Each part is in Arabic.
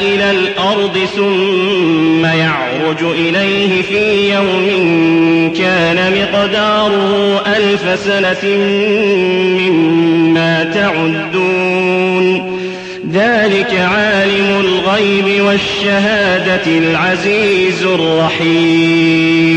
إلى الأرض ثم يعرج إليه في يوم كان مقداره ألف سنة مما تعدون. ذلك عالم الغيب والشهادة العزيز الرحيم.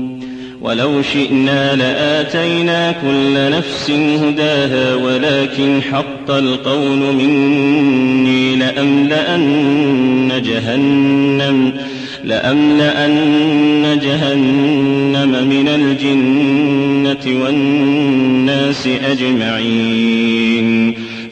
ولو شئنا لآتينا كل نفس هداها ولكن حق القول مني لأملأن جهنم لأملأن جهنم من الجنة والناس أجمعين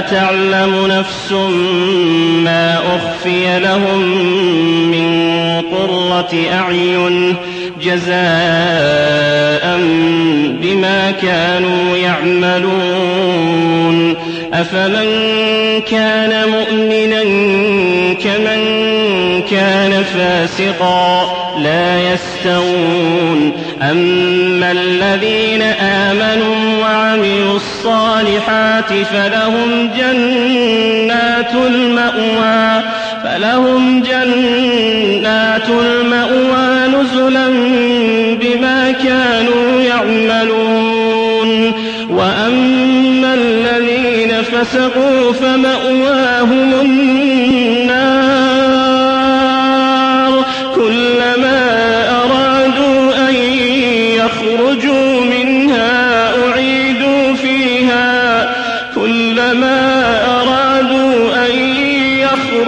تعلم نفس ما أخفي لهم من قرة أعين جزاء بما كانوا يعملون. أفمن كان مؤمنا كمن كان فاسقا لا يستوون. أما الذين آمنوا وعملوا الصالحات فلهم جنات المأوى فلهم جنات المأوى نزلا بما كانوا يعملون. وأما الذين فسقوا فمأواهم النار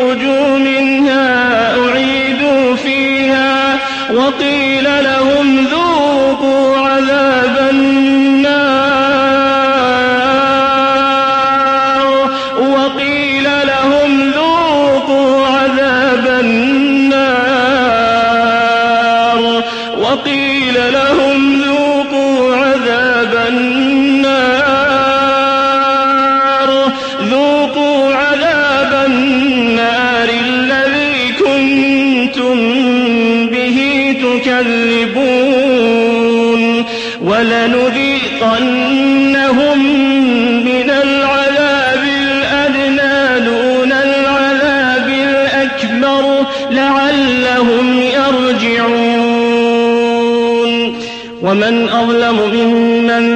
فَخَرَجُوا مِنْهَا أُعِيدُوا فِيهَا. وَقِيلَ لَهُمْ ذُوقُوا عَذَابَ النَّارِ. وَقِيلَ لَهُمْ ذُوقُوا عَذَابَ النَّارِ. وَقِيلَ لَهُمْ ذُوقُوا عَذَابَ النَّارِ. ذُوقُوا عَذَابَ النَّارِ. يكذبون ولنذيقنهم من العذاب الأدنى دون العذاب الأكبر لعلهم يرجعون. ومن أظلم ممن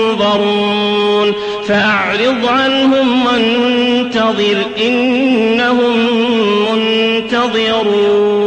ينظرون فأعرض عنهم وانتظر إنهم منتظرون.